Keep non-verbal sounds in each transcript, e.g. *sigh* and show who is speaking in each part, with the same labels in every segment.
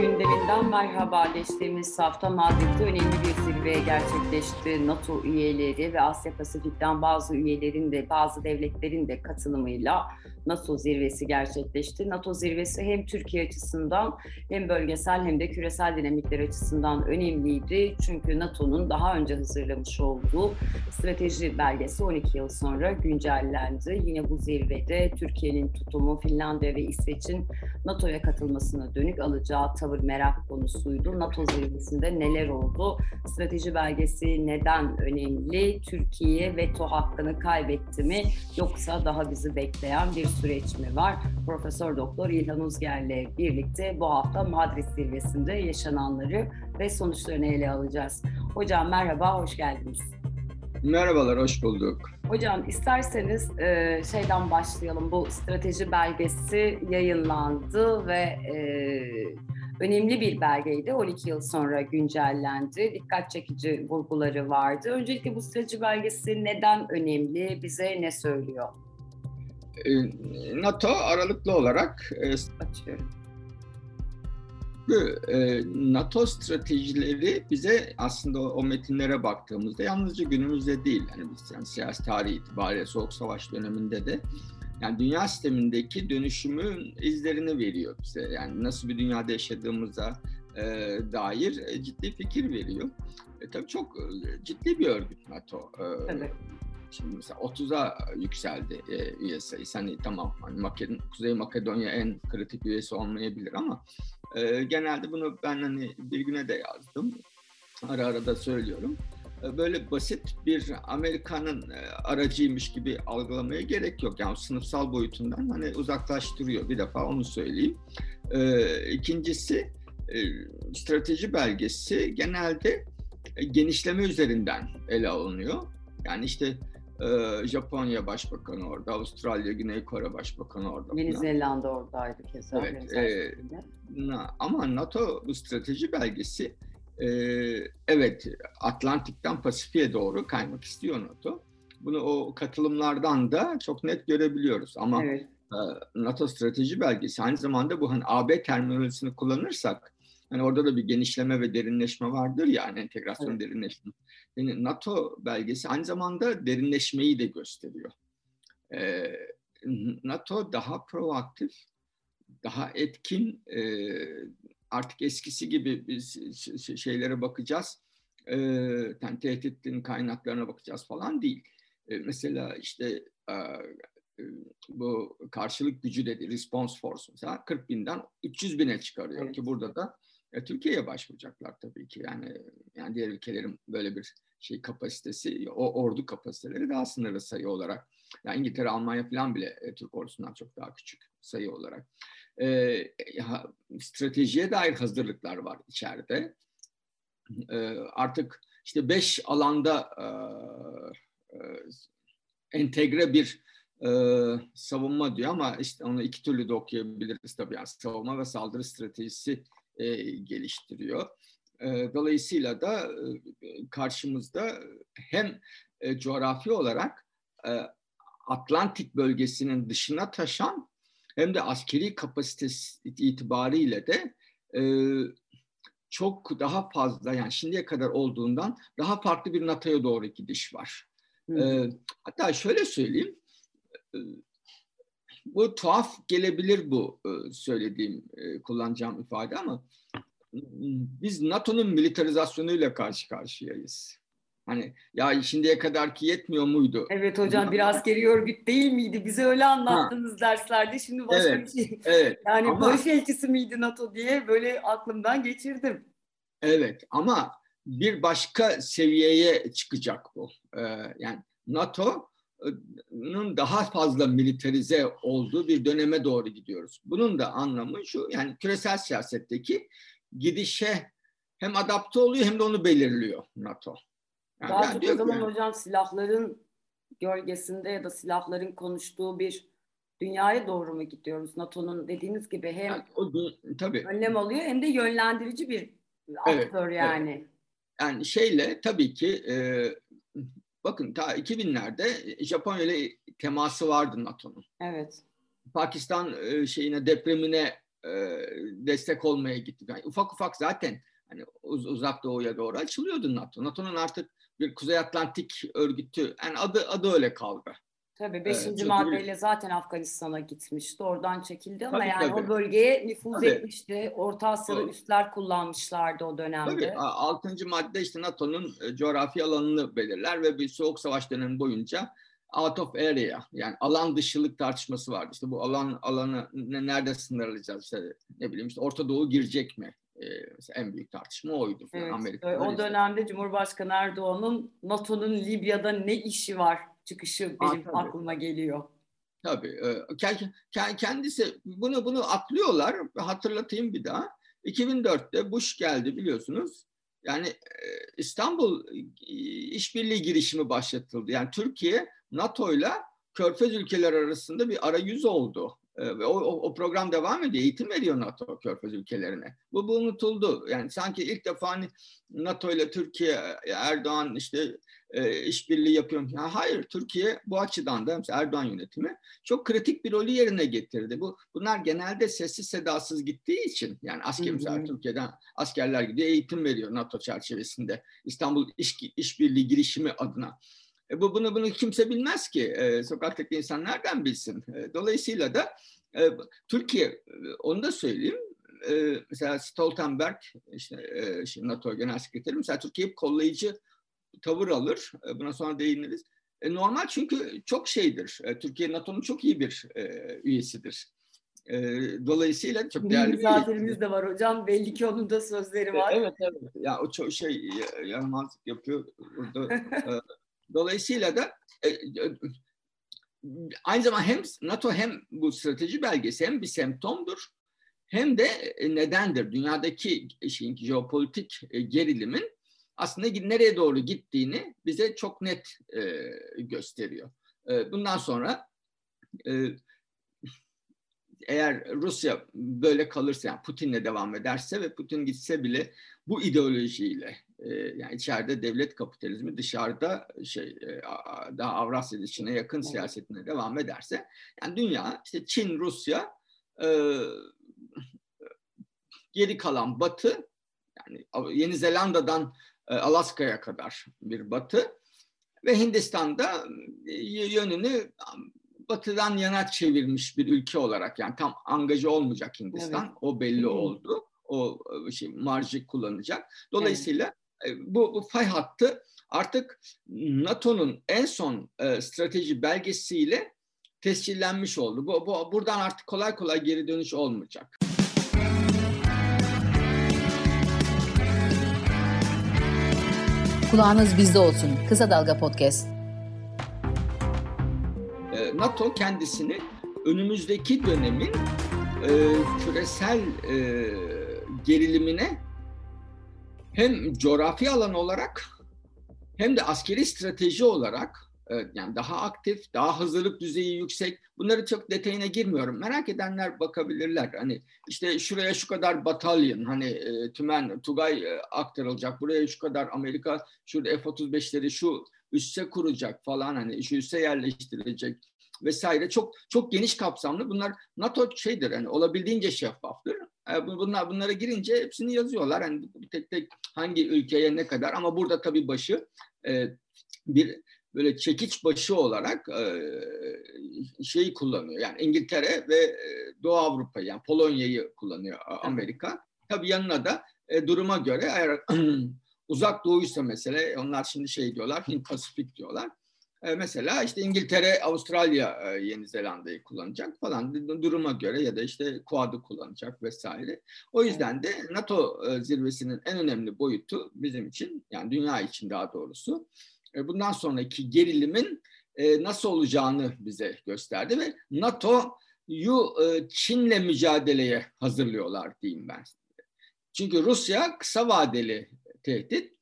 Speaker 1: gündeminden merhaba. Geçtiğimiz hafta Madrid'de önemli bir zirve gerçekleşti. NATO üyeleri ve Asya Pasifik'ten bazı üyelerin de bazı devletlerin de katılımıyla NATO zirvesi gerçekleşti. NATO zirvesi hem Türkiye açısından hem bölgesel hem de küresel dinamikler açısından önemliydi. Çünkü NATO'nun daha önce hazırlamış olduğu strateji belgesi 12 yıl sonra güncellendi. Yine bu zirvede Türkiye'nin tutumu Finlandiya ve İsveç'in NATO'ya katılmasına dönük alacağı tavır merak konusuydu. NATO zirvesinde neler oldu? Strateji belgesi neden önemli? Türkiye veto hakkını kaybetti mi? Yoksa daha bizi bekleyen bir süreç mi var? Profesör Doktor İlhan Uzger'le birlikte bu hafta Madrid zirvesinde yaşananları ve sonuçlarını ele alacağız. Hocam merhaba, hoş geldiniz.
Speaker 2: Merhabalar, hoş bulduk.
Speaker 1: Hocam isterseniz e, şeyden başlayalım. Bu strateji belgesi yayınlandı ve e, önemli bir belgeydi. 12 yıl sonra güncellendi. Dikkat çekici vurguları vardı. Öncelikle bu strateji belgesi neden önemli? Bize ne söylüyor?
Speaker 2: E, NATO aralıklı olarak e,
Speaker 1: açıyorum.
Speaker 2: E, NATO stratejileri bize aslında o, metinlere baktığımızda yalnızca günümüzde değil, yani biz yani siyasi tarih itibariyle Soğuk Savaş döneminde de yani dünya sistemindeki dönüşümün izlerini veriyor bize. Yani nasıl bir dünyada yaşadığımıza e, dair e, ciddi fikir veriyor. E, tabii çok ciddi bir örgüt NATO. E, evet. Şimdi mesela 30'a yükseldi e, üye sayısı. Hani tamam hani Makedon, Kuzey Makedonya en kritik üyesi olmayabilir ama e, genelde bunu ben hani bir güne de yazdım. Ara ara da söylüyorum. E, böyle basit bir Amerika'nın e, aracıymış gibi algılamaya gerek yok. Yani sınıfsal boyutundan hani uzaklaştırıyor bir defa onu söyleyeyim. E, ikincisi e, strateji belgesi genelde e, genişleme üzerinden ele alınıyor. Yani işte ee, Japonya Başbakanı orada, Avustralya, Güney Kore Başbakanı orada.
Speaker 1: Yeni Zelanda oradaydı keza.
Speaker 2: Evet, e, na, ama NATO bu strateji belgesi e, evet Atlantik'ten Pasifik'e doğru kaymak istiyor NATO. Bunu o katılımlardan da çok net görebiliyoruz. Ama evet. e, NATO strateji belgesi aynı zamanda bu hani AB terminolojisini kullanırsak Hani orada da bir genişleme ve derinleşme vardır ya, yani entegrasyon evet. derinleşme. Yani NATO belgesi aynı zamanda derinleşmeyi de gösteriyor. Ee, NATO daha proaktif, daha etkin, e, artık eskisi gibi biz şeylere bakacağız, e, yani tehditin kaynaklarına bakacağız falan değil. E, mesela işte e, bu karşılık gücü dedi, response force mesela 40 binden 300 bine çıkarıyor evet. ki burada da e, Türkiye'ye başvuracaklar tabii ki. Yani yani diğer ülkelerin böyle bir şey kapasitesi, o ordu kapasiteleri daha sınırlı sayı olarak. Yani İngiltere, Almanya falan bile e, Türk ordusundan çok daha küçük sayı olarak. E, ya, stratejiye dair hazırlıklar var içeride. E, artık işte beş alanda e, e, entegre bir e, savunma diyor ama işte onu iki türlü de okuyabiliriz tabii. Yani savunma ve saldırı stratejisi e, geliştiriyor. E, dolayısıyla da e, karşımızda hem e, coğrafi olarak e, Atlantik bölgesinin dışına taşan hem de askeri kapasitesi itibariyle de e, çok daha fazla yani şimdiye kadar olduğundan daha farklı bir NATO'ya doğru gidiş var. E, hatta şöyle söyleyeyim, e, bu tuhaf gelebilir bu e, söylediğim, e, kullanacağım ifade ama biz NATO'nun militarizasyonuyla karşı karşıyayız. Hani ya şimdiye kadar ki yetmiyor muydu?
Speaker 1: Evet hocam bir askeri örgüt değil miydi? Bize öyle anlattınız ha. derslerde. Şimdi başka
Speaker 2: evet,
Speaker 1: bir şey.
Speaker 2: Evet.
Speaker 1: Yani ama, barış elçisi miydi NATO diye böyle aklımdan geçirdim.
Speaker 2: Evet ama bir başka seviyeye çıkacak bu. Ee, yani NATO daha fazla militarize olduğu bir döneme doğru gidiyoruz. Bunun da anlamı şu yani küresel siyasetteki gidişe hem adapte oluyor hem de onu belirliyor NATO.
Speaker 1: Yani Daha çok o zaman yani, hocam silahların gölgesinde ya da silahların konuştuğu bir dünyaya doğru mu gidiyoruz? NATO'nun dediğiniz gibi hem yani o, tabii. önlem alıyor hem de yönlendirici bir aktör evet, yani. Evet.
Speaker 2: Yani şeyle tabii ki e, Bakın ta 2000'lerde Japonya ile teması vardı NATO'nun.
Speaker 1: Evet.
Speaker 2: Pakistan e, şeyine depremine destek olmaya gitti. Yani ufak ufak zaten hani uz, uzak doğuya doğru açılıyordu NATO. NATO'nun artık bir Kuzey Atlantik örgütü yani adı adı öyle kaldı.
Speaker 1: Tabii 5. Evet, maddeyle bir... zaten Afganistan'a gitmişti. Oradan çekildi ama
Speaker 2: tabii,
Speaker 1: yani
Speaker 2: tabii.
Speaker 1: o bölgeye nüfuz tabii. etmişti. Orta Asya'da tabii. üsler kullanmışlardı o dönemde.
Speaker 2: Tabii 6. madde işte NATO'nun e, coğrafi alanını belirler ve bir soğuk savaş dönemi boyunca out of area yani alan dışılık tartışması vardı. İşte bu alan alanı nerede sınırlayacağız? İşte ne bileyim işte Orta Doğu girecek mi? Ee, en büyük tartışma oydu.
Speaker 1: Evet, Amerika o dönemde Cumhurbaşkanı Erdoğan'ın NATO'nun Libya'da ne işi var çıkışı benim Aa, aklıma geliyor.
Speaker 2: Tabii. E, kendisi bunu bunu atlıyorlar. Hatırlatayım bir daha. 2004'te Bush geldi biliyorsunuz. Yani e, İstanbul e, işbirliği girişimi başlatıldı. Yani Türkiye NATO'yla Körfez ülkeler arasında bir arayüz oldu. Ve o, o, program devam ediyor. Eğitim veriyor NATO Körfez ülkelerine. Bu, bu unutuldu. Yani sanki ilk defa hani NATO ile Türkiye, Erdoğan işte e, işbirliği yapıyor. Ya hayır, Türkiye bu açıdan da mesela Erdoğan yönetimi çok kritik bir rolü yerine getirdi. Bu bunlar genelde sessiz sedasız gittiği için yani asker mesela Türkiye'den askerler gidiyor, eğitim veriyor NATO çerçevesinde. İstanbul İş, İşbirliği girişimi adına. E, bu bunu bunu kimse bilmez ki. E, sokaktaki insan nereden bilsin? E, dolayısıyla da e, Türkiye e, onu da söyleyeyim. E, mesela Stoltenberg işte e, NATO Genel Sekreteri mesela Türkiye kollayıcı tavır alır. E, buna sonra değiniriz. E, normal çünkü çok şeydir. E, Türkiye NATO'nun çok iyi bir e, üyesidir. E, dolayısıyla çok değerli bir
Speaker 1: misafirimiz de var hocam. Belli ki onun da sözleri var.
Speaker 2: E, evet evet. Ya o çok şey yaramazlık yapıyor burada. *laughs* e, dolayısıyla da e, e, aynı zamanda hem NATO hem bu strateji belgesi hem bir semptomdur hem de e, nedendir. Dünyadaki şeyin jeopolitik gerilimin aslında nereye doğru gittiğini bize çok net gösteriyor. Bundan sonra eğer Rusya böyle kalırsa, yani Putin'le devam ederse ve Putin gitse bile bu ideolojiyle, yani içeride devlet kapitalizmi, dışarıda şey e, daha Avrasya içine yakın siyasetine devam ederse, yani dünya işte Çin, Rusya, e, geri kalan Batı, yani Yeni Zelanda'dan e, Alaska'ya kadar bir batı ve Hindistan'da yönünü batıdan yana çevirmiş bir ülke olarak yani tam angajı olmayacak Hindistan evet. o belli oldu o şey marjı kullanacak dolayısıyla. Bu, bu fay hattı artık NATO'nun en son e, strateji belgesiyle tescillenmiş oldu. Bu, bu buradan artık kolay kolay geri dönüş olmayacak.
Speaker 3: Kulağınız bizde olsun. Kısa Dalga Podcast.
Speaker 2: Ee, NATO kendisini önümüzdeki dönemin e, küresel e, gerilimine hem coğrafi alan olarak hem de askeri strateji olarak yani daha aktif, daha hazırlık düzeyi yüksek. Bunları çok detayına girmiyorum. Merak edenler bakabilirler. Hani işte şuraya şu kadar batalyon, hani e, tümen, Tugay e, aktarılacak. Buraya şu kadar Amerika, şurada F-35'leri şu üsse kuracak falan hani şu üsse yerleştirecek vesaire. Çok çok geniş kapsamlı. Bunlar NATO şeydir hani olabildiğince şeffaftır. Bunlar bunlara girince hepsini yazıyorlar. Hani tek tek hangi ülkeye ne kadar ama burada tabii başı e, bir böyle çekiç başı olarak e, şeyi kullanıyor. Yani İngiltere ve Doğu Avrupa yani Polonya'yı kullanıyor Amerika. Tabii yanına da e, duruma göre eğer *clears throat* uzak doğuysa mesele onlar şimdi şey diyorlar Hint Pasifik diyorlar. E, mesela işte İngiltere, Avustralya, e, Yeni Zelanda'yı kullanacak falan duruma göre ya da işte Quad'ı kullanacak vesaire. O yüzden de NATO e, zirvesinin en önemli boyutu bizim için yani dünya için daha doğrusu e, bundan sonraki gerilimin e, nasıl olacağını bize gösterdi ve NATO'yu e, Çin'le mücadeleye hazırlıyorlar diyeyim ben. Çünkü Rusya kısa vadeli tehdit,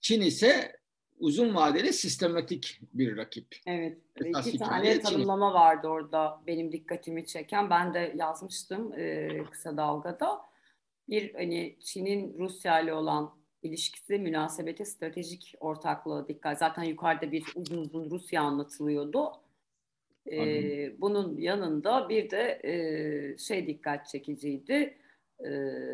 Speaker 2: Çin ise uzun vadeli sistematik bir rakip.
Speaker 1: Evet. Esas iki tane tanımlama vardı orada benim dikkatimi çeken. Ben de yazmıştım e, kısa dalgada. Bir hani Çin'in Rusya ile olan ilişkisi, münasebeti, stratejik ortaklığı dikkat. Zaten yukarıda bir uzun uzun Rusya anlatılıyordu. E, bunun yanında bir de e, şey dikkat çekiciydi. E,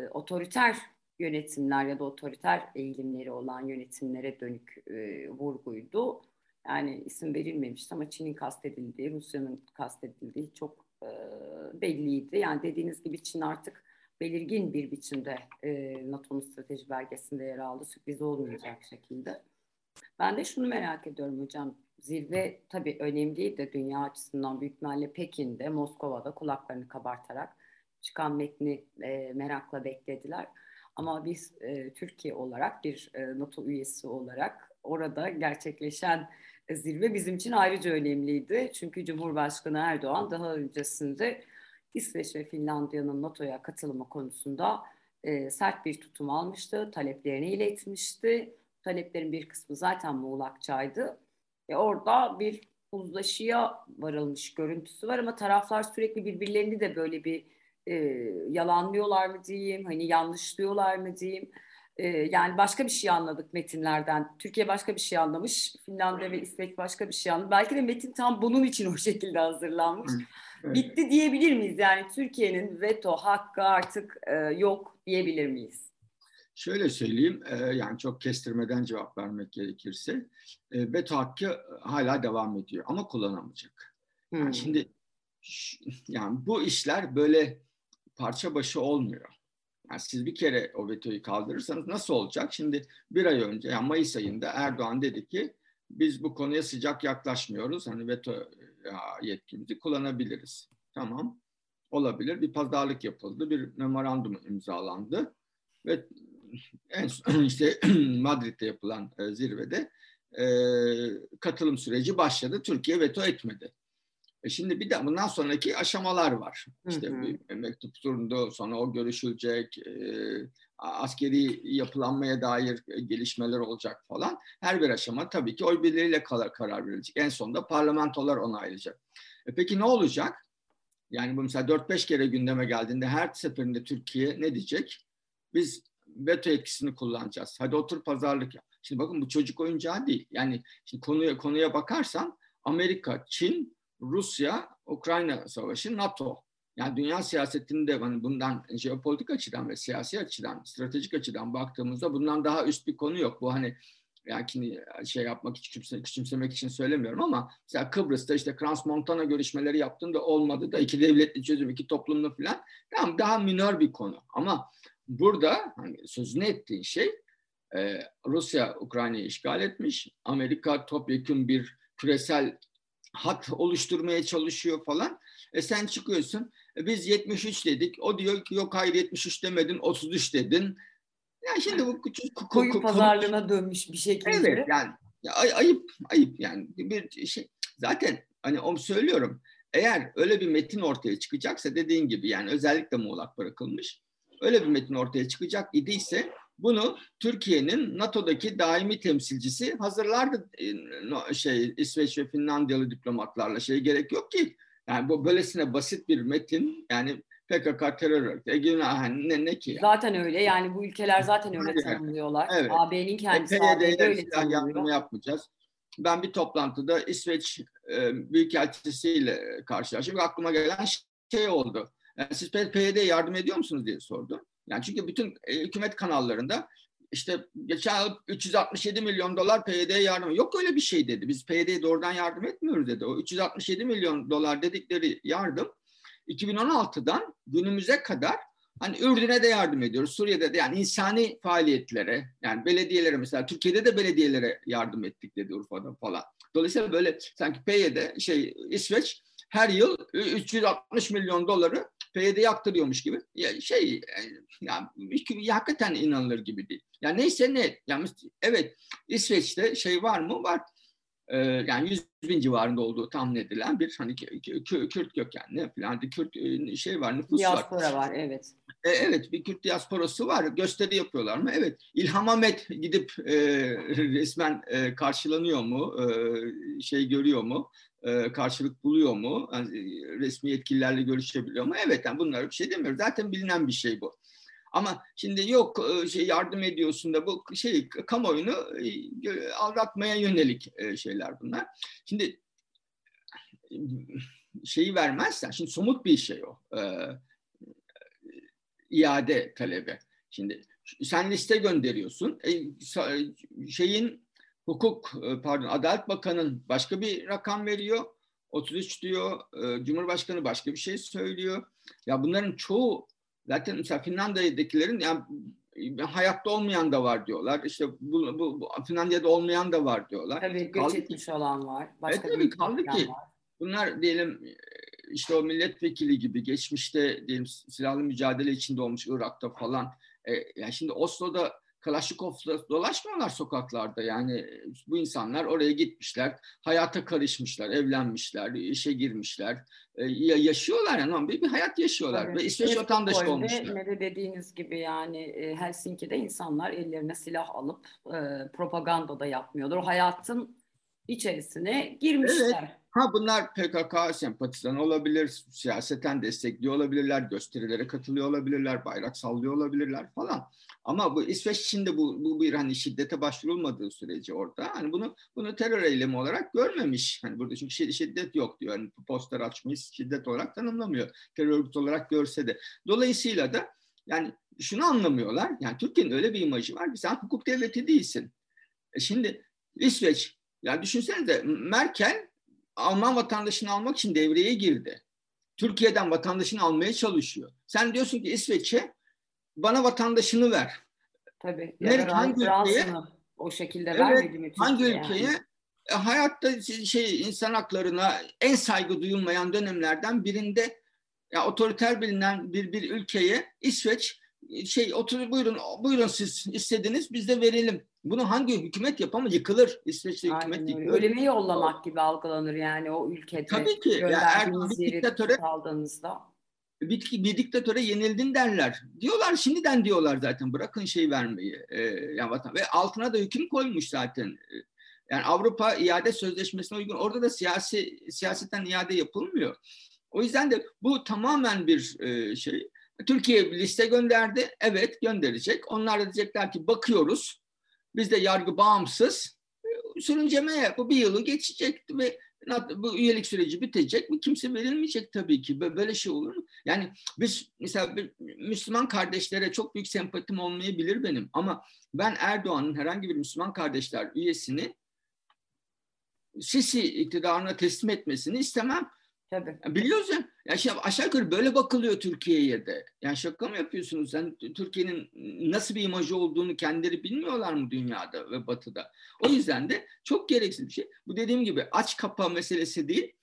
Speaker 1: otoriter yönetimler ya da otoriter eğilimleri olan yönetimlere dönük e, vurguydu. Yani isim verilmemişti ama Çin'in kastedildiği, Rusya'nın kastedildiği çok e, belliydi. Yani dediğiniz gibi Çin artık belirgin bir biçimde e, NATO'nun strateji belgesinde yer aldı. Sürpriz olmayacak şekilde. Ben de şunu merak ediyorum hocam. Zirve tabii önemliydi dünya açısından büyük ihtimalle Pekin'de, Moskova'da kulaklarını kabartarak çıkan metni e, merakla beklediler. Ama biz e, Türkiye olarak bir e, NATO üyesi olarak orada gerçekleşen e, zirve bizim için ayrıca önemliydi. Çünkü Cumhurbaşkanı Erdoğan daha öncesinde İsveç ve Finlandiya'nın NATO'ya katılımı konusunda e, sert bir tutum almıştı, taleplerini iletmişti. Taleplerin bir kısmı zaten muğlakçaydı. E, orada bir uzlaşıya varılmış görüntüsü var ama taraflar sürekli birbirlerini de böyle bir e, yalanlıyorlar mı diyeyim, hani yanlışlıyorlar mı diyeyim. E, yani başka bir şey anladık metinlerden. Türkiye başka bir şey anlamış, Finlandiya ve İsveç başka bir şey anlamış. Belki de metin tam bunun için o şekilde hazırlanmış. Evet. Bitti diyebilir miyiz? Yani Türkiye'nin veto hakkı artık e, yok diyebilir miyiz?
Speaker 2: Şöyle söyleyeyim, e, yani çok kestirmeden cevap vermek gerekirse, e, veto hakkı hala devam ediyor ama kullanamayacak. Hmm. Yani şimdi yani bu işler böyle parça başı olmuyor. Yani siz bir kere o vetoyu kaldırırsanız nasıl olacak? Şimdi bir ay önce, yani Mayıs ayında Erdoğan dedi ki biz bu konuya sıcak yaklaşmıyoruz. Hani veto yetkimizi kullanabiliriz. Tamam, olabilir. Bir pazarlık yapıldı, bir memorandum imzalandı ve en son *clears throat* işte *clears throat* Madrid'de yapılan e, zirvede e, katılım süreci başladı. Türkiye veto etmedi. E şimdi bir de bundan sonraki aşamalar var. İşte hı hı. mektup turunda sonra o görüşülecek, e, askeri yapılanmaya dair gelişmeler olacak falan. Her bir aşama tabii ki oy birliğiyle karar, karar verilecek. En sonunda parlamentolar onaylayacak. E peki ne olacak? Yani bu mesela 4-5 kere gündeme geldiğinde her seferinde Türkiye ne diyecek? Biz veto etkisini kullanacağız. Hadi otur pazarlık yap. Şimdi bakın bu çocuk oyuncağı değil. Yani şimdi konuya konuya bakarsan Amerika, Çin, Rusya, Ukrayna savaşı, NATO. Yani dünya siyasetinde hani bundan jeopolitik açıdan ve siyasi açıdan, stratejik açıdan baktığımızda bundan daha üst bir konu yok. Bu hani yani şey yapmak için küçümse, küçümsemek için söylemiyorum ama mesela Kıbrıs'ta işte Krans Montana görüşmeleri yaptığında olmadı da iki devletli çözüm, iki toplumlu falan tamam daha minör bir konu. Ama burada hani sözünü ettiğin şey e, Rusya Ukrayna'yı işgal etmiş, Amerika topyekun bir küresel hat oluşturmaya çalışıyor falan. E sen çıkıyorsun. E biz 73 dedik. O diyor ki yok hayır 73 demedin 33 dedin. Yani şimdi bu küçük
Speaker 1: koyu pazarlığına dönmüş bir şekilde.
Speaker 2: Evet yani ya, ay, ayıp ayıp yani bir şey zaten hani onu söylüyorum. Eğer öyle bir metin ortaya çıkacaksa dediğin gibi yani özellikle muğlak bırakılmış. Öyle bir metin ortaya çıkacak idiyse bunu Türkiye'nin NATO'daki daimi temsilcisi hazırlardı e, şey İsveç ve Finlandiyalı diplomatlarla şey gerek yok ki. Yani bu böylesine basit bir metin yani PKK terör örgütü. E, ne, ne ki? Yani?
Speaker 1: Zaten öyle yani bu ülkeler zaten öyle tanımlıyorlar. Evet. AB'nin kendisi AB'de öyle
Speaker 2: tanımlıyor. yapmayacağız. Ben bir toplantıda İsveç e, Büyükelçisiyle karşılaştım. Aklıma gelen şey oldu. Yani siz PYD'ye yardım ediyor musunuz diye sordum. Yani çünkü bütün e, hükümet kanallarında işte geçen yıl 367 milyon dolar PYD'ye yardım. Yok öyle bir şey dedi. Biz PYD'ye doğrudan yardım etmiyoruz dedi. O 367 milyon dolar dedikleri yardım 2016'dan günümüze kadar hani Ürdün'e de yardım ediyoruz. Suriye'de de yani insani faaliyetlere yani belediyelere mesela Türkiye'de de belediyelere yardım ettik dedi Urfa'da falan. Dolayısıyla böyle sanki PYD şey İsveç her yıl 360 milyon doları PYD'ye aktarıyormuş gibi. Ya şey yani, hakikaten inanılır gibi değil. Yani neyse ne. Yani evet İsveç'te şey var mı? Var. Ee, yani 100 bin civarında olduğu tahmin edilen bir hani Kürt kökenli falan Kürt e, şey var nüfus
Speaker 1: Diaspora var. Diaspora var evet.
Speaker 2: E, evet bir Kürt diasporası var. Gösteri yapıyorlar mı? Evet. İlham Ahmet gidip e, resmen e, karşılanıyor mu? E, şey görüyor mu? E, karşılık buluyor mu? Yani, e, resmi yetkililerle görüşebiliyor mu? Evet yani bunlar bir şey demiyoruz. Zaten bilinen bir şey bu. Ama şimdi yok e, şey yardım ediyorsun da bu şey kamuoyunu aldatmaya yönelik şeyler bunlar. Şimdi şeyi vermezsen, şimdi somut bir şey o. İade talebi. Şimdi sen liste gönderiyorsun. Şeyin hukuk e, pardon Adalet Bakanı'nın başka bir rakam veriyor. 33 diyor. E, Cumhurbaşkanı başka bir şey söylüyor. Ya bunların çoğu zaten mesela Finlandiya'dakilerin yani hayatta olmayan da var diyorlar. İşte bu, bu, bu Finlandiya'da olmayan da var diyorlar.
Speaker 1: Tabii göç etmiş olan var.
Speaker 2: Başka evet, tabii kaldı ki var. bunlar diyelim işte o milletvekili gibi geçmişte diyelim silahlı mücadele içinde olmuş Irak'ta falan. E, yani şimdi Oslo'da Kalaşnikov'la dolaşmıyorlar sokaklarda. Yani bu insanlar oraya gitmişler, hayata karışmışlar, evlenmişler, işe girmişler, e, yaşıyorlar yani bir, bir hayat yaşıyorlar evet. ve İsveç vatandaşı olmuşlar.
Speaker 1: Ne de dediğiniz gibi yani e, Helsinki'de insanlar ellerine silah alıp e, propaganda da yapmıyorlar. O hayatın içerisine girmişler. Evet.
Speaker 2: Ha bunlar PKK sempatizan olabilir, siyaseten destekliyor olabilirler, gösterilere katılıyor olabilirler, bayrak sallıyor olabilirler falan. Ama bu İsveç içinde bu, bu bir hani şiddete başvurulmadığı sürece orada hani bunu bunu terör eylemi olarak görmemiş. Hani burada çünkü şiddet yok diyor. Hani poster açmış şiddet olarak tanımlamıyor. Terör örgütü olarak görse de. Dolayısıyla da yani şunu anlamıyorlar. Yani Türkiye'nin öyle bir imajı var ki sen hukuk devleti değilsin. E şimdi İsveç yani düşünsenize Merkel Alman vatandaşını almak için devreye girdi. Türkiye'den vatandaşını almaya çalışıyor. Sen diyorsun ki İsveç'e bana vatandaşını ver.
Speaker 1: Tabii. Nerede, hangi ülkeye? O şekilde evet, vermedi mi
Speaker 2: Hangi ülkeye? Yani? E, hayatta şey insan haklarına en saygı duyulmayan dönemlerden birinde ya otoriter bilinen bir bir ülkeye İsveç şey otur buyurun buyurun siz istediniz biz de verelim. Bunu hangi hükümet yapamaz? Yıkılır. İsveç'te hükümet yıkılır.
Speaker 1: Ölüme yollamak gibi algılanır yani o ülkede.
Speaker 2: Tabii ki. Yani bir diktatöre aldığınızda bir, bir diktatöre yenildin derler. Diyorlar şimdiden diyorlar zaten bırakın şey vermeyi. E, yani vatan. Ve altına da hüküm koymuş zaten. E, yani Avrupa iade sözleşmesine uygun. Orada da siyasi siyaseten iade yapılmıyor. O yüzden de bu tamamen bir e, şey. Türkiye liste gönderdi. Evet gönderecek. Onlar da diyecekler ki bakıyoruz. Biz de yargı bağımsız. E, sürüncemeye bu bir yılı geçecek ve bu üyelik süreci bitecek mi? Kimse verilmeyecek tabii ki. Böyle şey olur mu? Yani biz mesela Müslüman kardeşlere çok büyük sempatim olmayabilir benim. Ama ben Erdoğan'ın herhangi bir Müslüman kardeşler üyesini Sisi iktidarına teslim etmesini istemem. Tabii. Biliyoruz ya. Şey, aşağı yukarı böyle bakılıyor Türkiye'ye de. Yani şaka mı yapıyorsunuz? Sen Türkiye'nin nasıl bir imajı olduğunu kendileri bilmiyorlar mı dünyada ve batıda? O yüzden de çok gereksiz bir şey. Bu dediğim gibi aç kapa meselesi değil.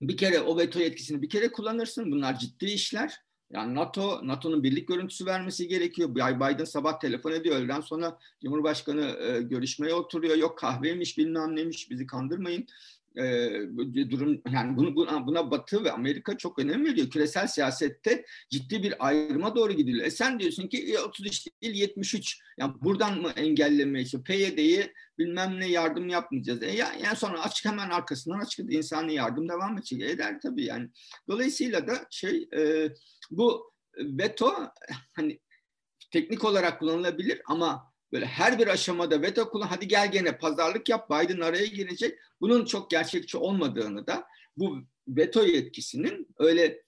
Speaker 2: Bir kere o veto yetkisini bir kere kullanırsın. Bunlar ciddi işler. Yani NATO, NATO'nun birlik görüntüsü vermesi gerekiyor. Biden sabah telefon ediyor. Öğleden sonra Cumhurbaşkanı e, görüşmeye oturuyor. Yok kahveymiş bilmem neymiş bizi kandırmayın e, durum yani bunu, buna, buna Batı ve Amerika çok önem veriyor. Küresel siyasette ciddi bir ayrıma doğru gidiliyor. E sen diyorsun ki 33 değil 73. Yani buradan mı engellemeye işte PYD'yi bilmem ne yardım yapmayacağız. E ya, yani sonra açık hemen arkasından açık insani yardım devam edecek. Eder tabii yani. Dolayısıyla da şey e, bu veto hani teknik olarak kullanılabilir ama böyle her bir aşamada veto kullan hadi gel gene pazarlık yap Biden araya girecek. Bunun çok gerçekçi olmadığını da bu veto yetkisinin öyle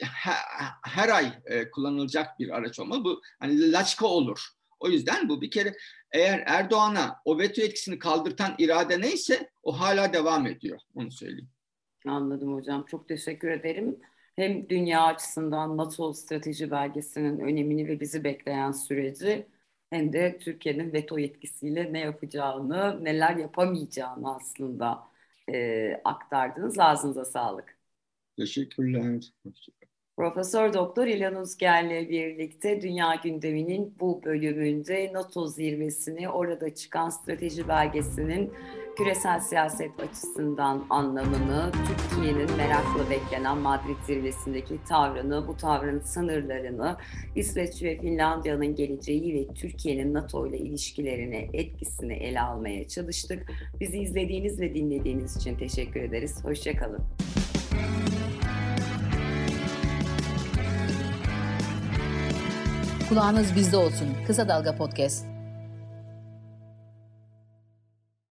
Speaker 2: her, her ay e, kullanılacak bir araç olmalı. Bu hani laçka olur. O yüzden bu bir kere eğer Erdoğan'a o veto yetkisini kaldırtan irade neyse o hala devam ediyor. Onu söyleyeyim.
Speaker 1: Anladım hocam. Çok teşekkür ederim. Hem dünya açısından NATO strateji belgesinin önemini ve bizi bekleyen süreci hem de Türkiye'nin veto yetkisiyle ne yapacağını, neler yapamayacağını aslında e, aktardınız. Ağzınıza sağlık.
Speaker 2: Teşekkürler.
Speaker 1: Profesör Doktor İlhan Uzger'le birlikte Dünya gündeminin bu bölümünde NATO zirvesini, orada çıkan strateji belgesinin küresel siyaset açısından anlamını, Türkiye'nin merakla beklenen Madrid zirvesindeki tavrını, bu tavrın sınırlarını, İsveç ve Finlandiya'nın geleceği ve Türkiye'nin NATO ile ilişkilerine etkisini ele almaya çalıştık. Bizi izlediğiniz ve dinlediğiniz için teşekkür ederiz. Hoşçakalın.
Speaker 3: Kulağınız bizde olsun. Kısa Dalga Podcast.